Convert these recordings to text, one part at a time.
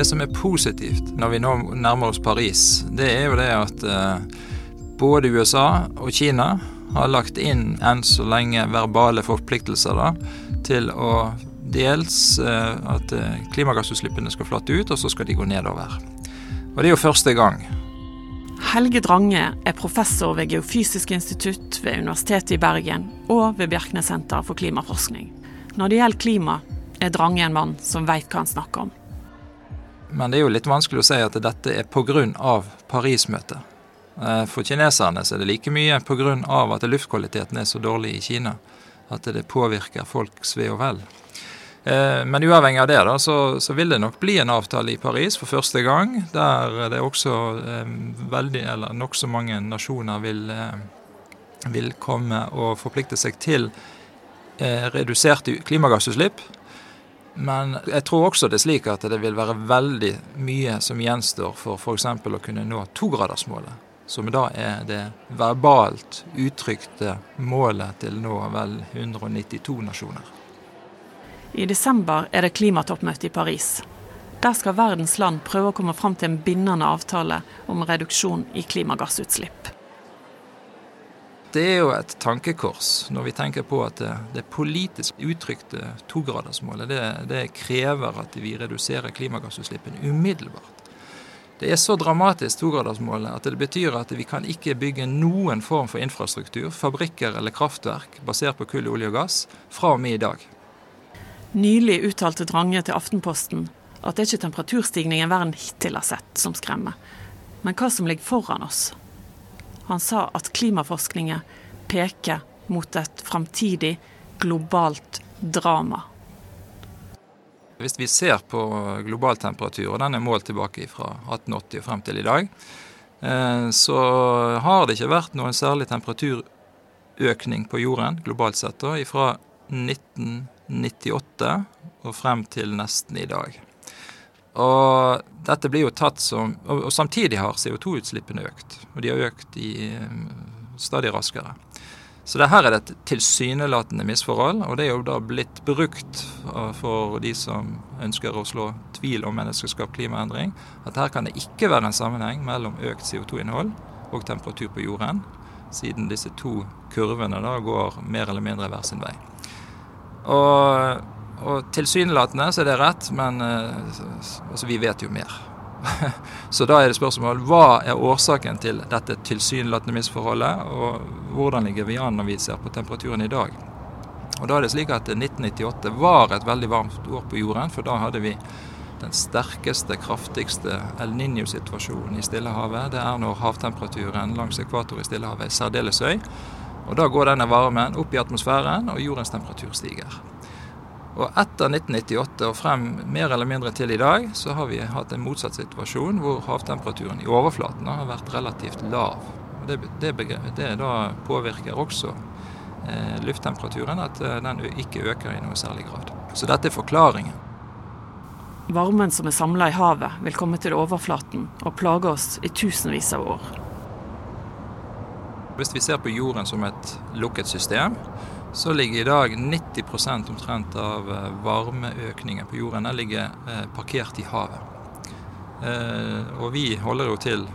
Det som er positivt når vi nå nærmer oss Paris, det er jo det at eh, både USA og Kina har lagt inn enn så lenge verbale forpliktelser da, til å dels eh, at eh, klimagassutslippene skal flate ut, og så skal de gå nedover. Og det er jo første gang. Helge Drange er professor ved Geofysisk institutt ved Universitetet i Bergen og ved Bjerknessenteret for klimaforskning. Når det gjelder klima, er Drange en mann som veit hva han snakker om. Men det er jo litt vanskelig å si at dette er pga. Paris-møtet. Eh, for kineserne så er det like mye pga. at luftkvaliteten er så dårlig i Kina at det påvirker folks ve og vel. Eh, men uavhengig av det, da, så, så, vil det nok bli en avtale i Paris for første gang, der det også eh, veldig, eller nokså mange nasjoner vil, eh, vil komme og forplikte seg til eh, reduserte klimagassutslipp. Men jeg tror også det er slik at det vil være veldig mye som gjenstår for f.eks. å kunne nå togradersmålet som da er det verbalt uttrykte målet til nå vel 192 nasjoner. I desember er det klimatoppmøte i Paris. Der skal verdens land prøve å komme fram til en bindende avtale om reduksjon i klimagassutslipp. Det er jo et tankekors når vi tenker på at det, politisk uttrykte togradersmålet det, det krever at vi reduserer klimagassutslippene umiddelbart. Det er så dramatisk togradersmålet at det betyr at vi kan ikke bygge noen form for infrastruktur, fabrikker eller kraftverk basert på kull, olje og gass, fra og med i dag. Nylig uttalte Drange til Aftenposten at det er ikke temperaturstigningen verden hittil har sett som skremmer, men hva som ligger foran oss. Han sa at klimaforskningen peker mot et framtidig globalt drama. Hvis vi ser på global temperatur, og den er målt tilbake fra 1880 og frem til i dag, eh, så har det ikke vært noen særlig temperaturøkning på jorden globalt sett da, fra 1998 og frem til nesten i dag. Og dette blir jo tatt som Og, samtidig har CO2-utslippene økt. Og de har økt i, eh, stadig raskere. Så det her er det et tilsynelatende misforhold, og det er jo da blitt brukt for de som ønsker å slå tvil om menneskeskapt klimaendring, at her kan det ikke være en sammenheng mellom økt CO2-innhold og temperatur på jorden, siden disse to kurvene da går mer eller mindre hver sin vei. Og, og tilsynelatende så er det rett, men eh, altså, vi vet jo mer. Så da er det spørsmål hva er årsaken til dette tilsynelatende misforholdet, og hvordan ligger vi an når vi ser på temperaturen i dag. Og da er det slik at 1998 var et veldig varmt år på jorden, for da hadde vi den sterkeste, kraftigste El Niño-situasjonen i Stillehavet. Det er når havtemperaturen langs ekvator i Stillehavet er særdeles høy. Og Da går denne varmen opp i atmosfæren, og jordens temperatur stiger. Og etter 1998 og frem mer eller mindre til i dag, så har vi hatt en motsatt situasjon hvor havtemperaturen i overflaten har vært relativt lav. Og det, det, det da påvirker også eh, lufttemperaturen, at eh, den ikke øker i noe særlig grad. Så dette er forklaringen. Varmen som er samla i havet, vil komme til overflaten og plage oss i tusenvis av år. Hvis vi ser på jorden som et lukket system, så ligger i dag 90% omtrent av eh, varmeøkningen på jorden den ligger eh, parkert i havet. Eh, og vi holder jo til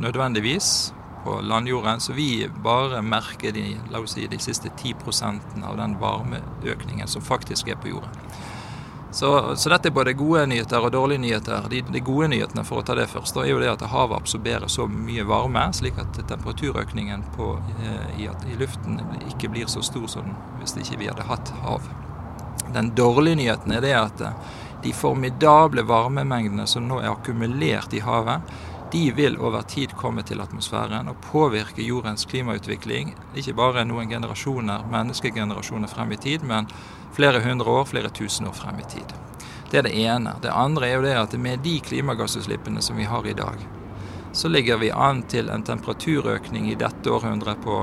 nødvendigvis på landjorden, så vi bare merker de, la oss si, de siste 10% av den varmeøkningen som faktisk er på jorden. Så, så, dette er både gode nyheter og dårlige nyheter. De, de, gode nyhetene for å ta det først, da, er jo det at havet absorberer så mye varme, slik at temperaturøkningen på, eh, i, i, luften ikke blir så stor som hvis ikke vi hadde hatt hav. Den dårlige nyheten er det at eh, de formidable varmemengdene som nå er akkumulert i havet, de vil over tid komme til atmosfæren og påvirke jordens klimautvikling. Ikke bare noen generasjoner, menneskegenerasjoner frem i tid, men flere hundre år, flere tusen år frem i tid. Det er det ene. Det andre er jo det at med de klimagassutslippene som vi har i dag, så ligger vi an til en temperaturøkning i dette århundret på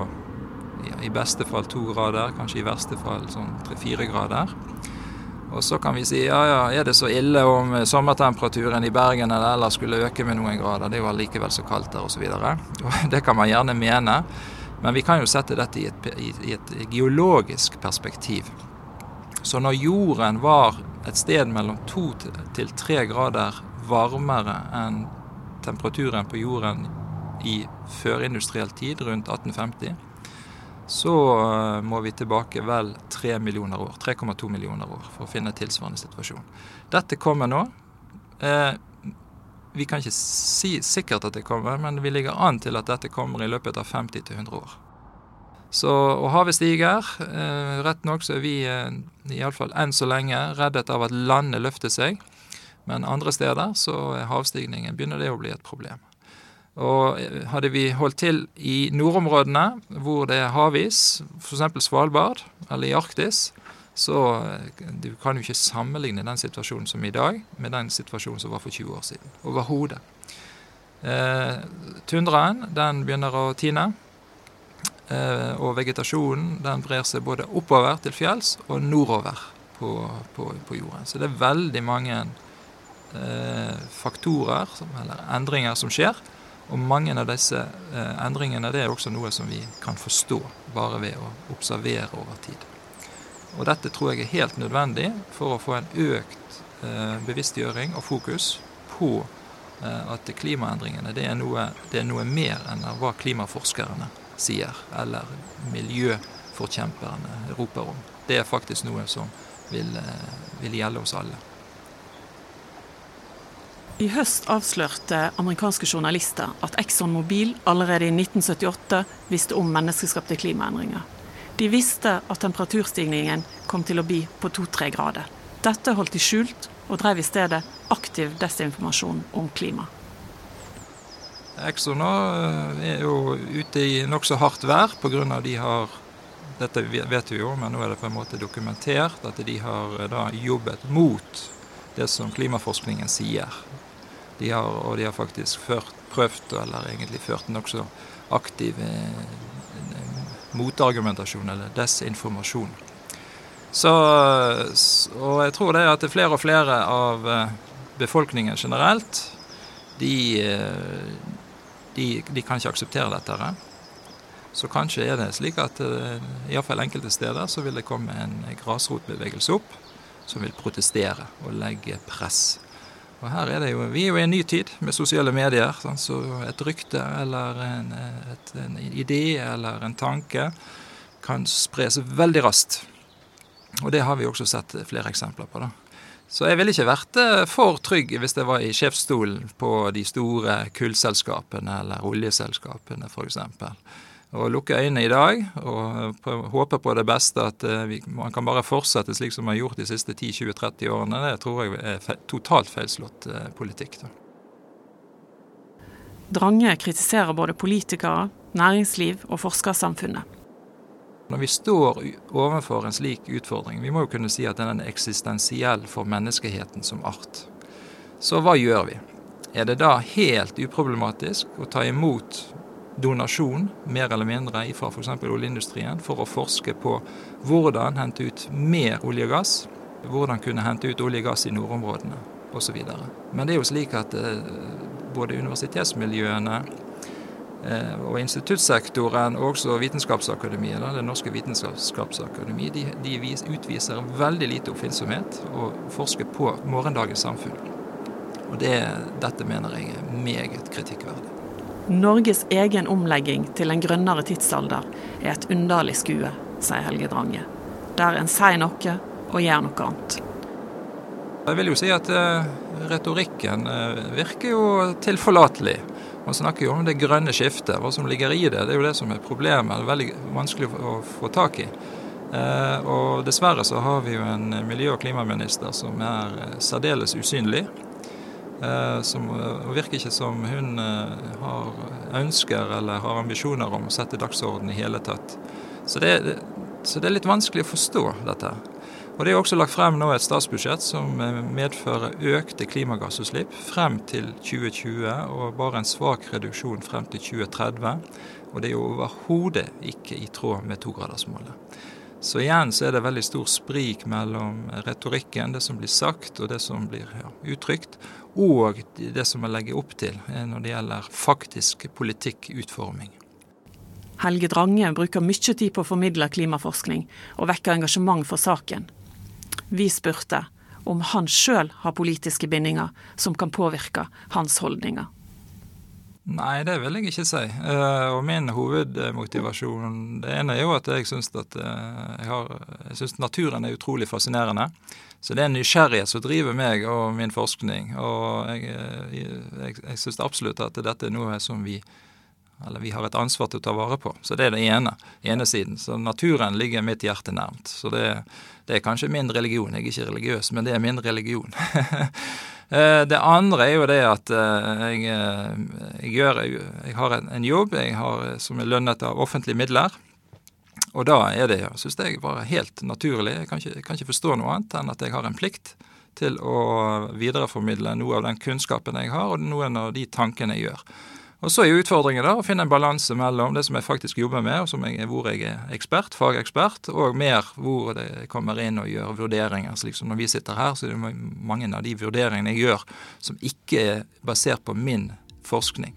ja, i beste fall to grader, kanskje i verste fall sånn tre-fire grader. Og så kan vi si ja ja, er det så ille om sommertemperaturen i Bergen eller ellers skulle øke med noen grader? Det er jo allikevel så kaldt der osv. Det kan man gjerne mene. Men vi kan jo sette dette i et, i et geologisk perspektiv. Så når jorden var et sted mellom to til tre grader varmere enn temperaturen på jorden i førindustriell tid, rundt 1850, så eh, må vi tilbake vel 3 millioner år, 3,2 millioner år for å finne tilsvarende situasjon. Dette kommer nå. Eh, vi kan ikke si sikkert at det kommer, men vi ligger an til at dette kommer i løpet av 50-100 år. Så, og havet stiger. Eh, rett nok så er vi eh, iallfall enn så lenge reddet av at landet løfter seg. Men andre steder så er havstigningen begynner det å bli et problem. Og eh, hadde vi holdt til i nordområdene, hvor det er havis, f.eks. Svalbard eller i Arktis, så eh, du kan jo ikke sammenligne den situasjonen som i dag, med den situasjonen som var for 20 år siden. Overhodet. Eh, tundraen den begynner å tine. Eh, og vegetasjonen den brer seg både oppover til fjells og nordover på, på, på jorden. Så det er veldig mange eh, faktorer, eller endringer, som skjer og mange av disse eh, endringene det er også noe som vi kan forstå bare ved å observere over tid. Og dette tror jeg er helt nødvendig for å få en økt eh, bevisstgjøring og fokus på eh, at klimaendringene det er, noe, det er, noe, mer enn hva klimaforskerne sier, eller miljøforkjemperne roper om. Det er faktisk noe som vil, eh, vil gjelde oss alle. I høst avslørte amerikanske journalister at Exxon Mobil allerede i 1978 visste om menneskeskapte klimaendringer. De visste at temperaturstigningen kom til å bli på to-tre grader. Dette holdt de skjult, og drev i stedet aktiv desinformasjon om klima. Exxon nå, er jo ute i nokså hardt vær pga. de har Dette vet vi jo, men nå er det på en måte dokumentert at de har eh, da jobbet mot det som klimaforskningen sier. De har, og de har faktisk ført, prøvd, eller egentlig ført nokså aktiv eh, motargumentasjon, eller desinformasjon. Så, og jeg tror det er at det er flere og flere av eh, befolkningen generelt, de, eh, de, de kan ikke akseptere dette. Så kanskje er det slik at iallfall enkelte steder så vil det komme en grasrotbevegelse opp som vil protestere og legge press og her er det jo, Vi er jo i en ny tid med sosiale medier. Sånn, så et rykte eller en, et, en, idé eller en tanke kan spres veldig raskt. Og det har vi også sett flere eksempler på. da. Så jeg ville ikke vært eh, for trygg hvis jeg var i sjefsstolen på de store kullselskapene eller oljeselskapene f.eks og lukke øynene i dag og håpe på det beste, at eh, vi, man kan bare fortsette slik som man har gjort de siste 10-20-30 årene, det tror jeg er fe totalt feilslått eh, politikk. Da. Drange kritiserer både politikere, næringsliv og forskersamfunnet. Når vi står overfor en slik utfordring, vi må jo kunne si at den er eksistensiell for menneskeheten som art, så hva gjør vi? Er det da helt uproblematisk å ta imot donasjon, mer eller mindre, fra f.eks. oljeindustrien for å forske på hvordan hente ut mer olje og gass, hvordan kunne hente ut olje og gass i nordområdene osv. Men det er jo slik at eh, både universitetsmiljøene og instituttsektoren og også Vitenskapsakademiet, det norske vitenskapsakademi, de, de utviser veldig lite oppfinnsomhet og forsker på morgendagens samfunn. Og det, dette mener jeg er meget kritikkverdig. Norges egen omlegging til en grønnere tidsalder er et underlig skue, sier Helge Drange. Der en sier noe og gjør noe annet. Jeg vil jo si at uh, retorikken uh, virker jo tilforlatelig. Man snakker jo om det grønne skiftet. Hva som ligger i det, det er jo det som er problemet. Det er veldig vanskelig å få tak i. Uh, og dessverre så har vi jo en miljø- og klimaminister som er særdeles usynlig. Eh, som virker ikke som hun eh, har ønsker eller har ambisjoner om å sette dagsorden i hele tatt. Så det, så det, er litt vanskelig å forstå dette. Og Det er også lagt frem nå et statsbudsjett som eh, medfører økte klimagassutslipp frem til 2020, og bare en svak reduksjon frem til 2030. Og det er jo overhodet ikke i tråd med togradersmålet. Så igjen så er det veldig stor sprik mellom retorikken, det som blir sagt og det som blir ja, uttrykt, og det som vi legger opp til eh, når det gjelder faktisk politikkutforming. Helge Drange bruker mye tid på å formidle klimaforskning og vekke engasjement for saken. Vi spurte om han sjøl har politiske bindinger som kan påvirke hans holdninger. Nei, det vil jeg ikke si. Uh, og min hovedmotivasjon Det ene er jo at jeg syns at uh, jeg, har, jeg synes naturen er utrolig fascinerende. Så det er en nysgjerrighet som driver meg og min forskning. Og jeg, eh, jeg, jeg syns absolutt at dette er noe som vi eller vi har et ansvar til å ta vare på. Så det er det ene, ene siden. Så naturen ligger mitt hjerte nærmt. Så det, det er kanskje min religion. Jeg er ikke religiøs, men det er min religion. Eh, det andre er jo det at eh, jeg, jeg, gjør, jeg har en jobb har, som er lønnet av offentlige midler. Og da er det, syns jeg, bare helt naturlig. Jeg kan, ikke, jeg kan ikke forstå noe annet enn at jeg har en plikt til å videreformidle noe av den kunnskapen jeg har, og noen av de tankene jeg gjør. Og Så er jo utfordringen da å finne en balanse mellom det som jeg faktisk jobber med, og jeg, hvor jeg er ekspert, fagekspert, og mer hvor det kommer inn og gjør vurderinger. Så liksom når vi sitter her, så er det mange av de vurderingene jeg gjør som ikke er basert på min forskning.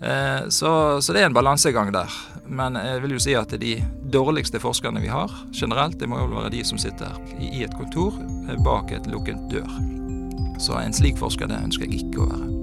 Eh, så, så, det er en balansegang der. Men jeg vil jo si at de dårligste forskerne vi har generelt, det må jo være de som sitter i et kontor bak et lukket dør. Så en slik forsker det ønsker jeg ikke å være.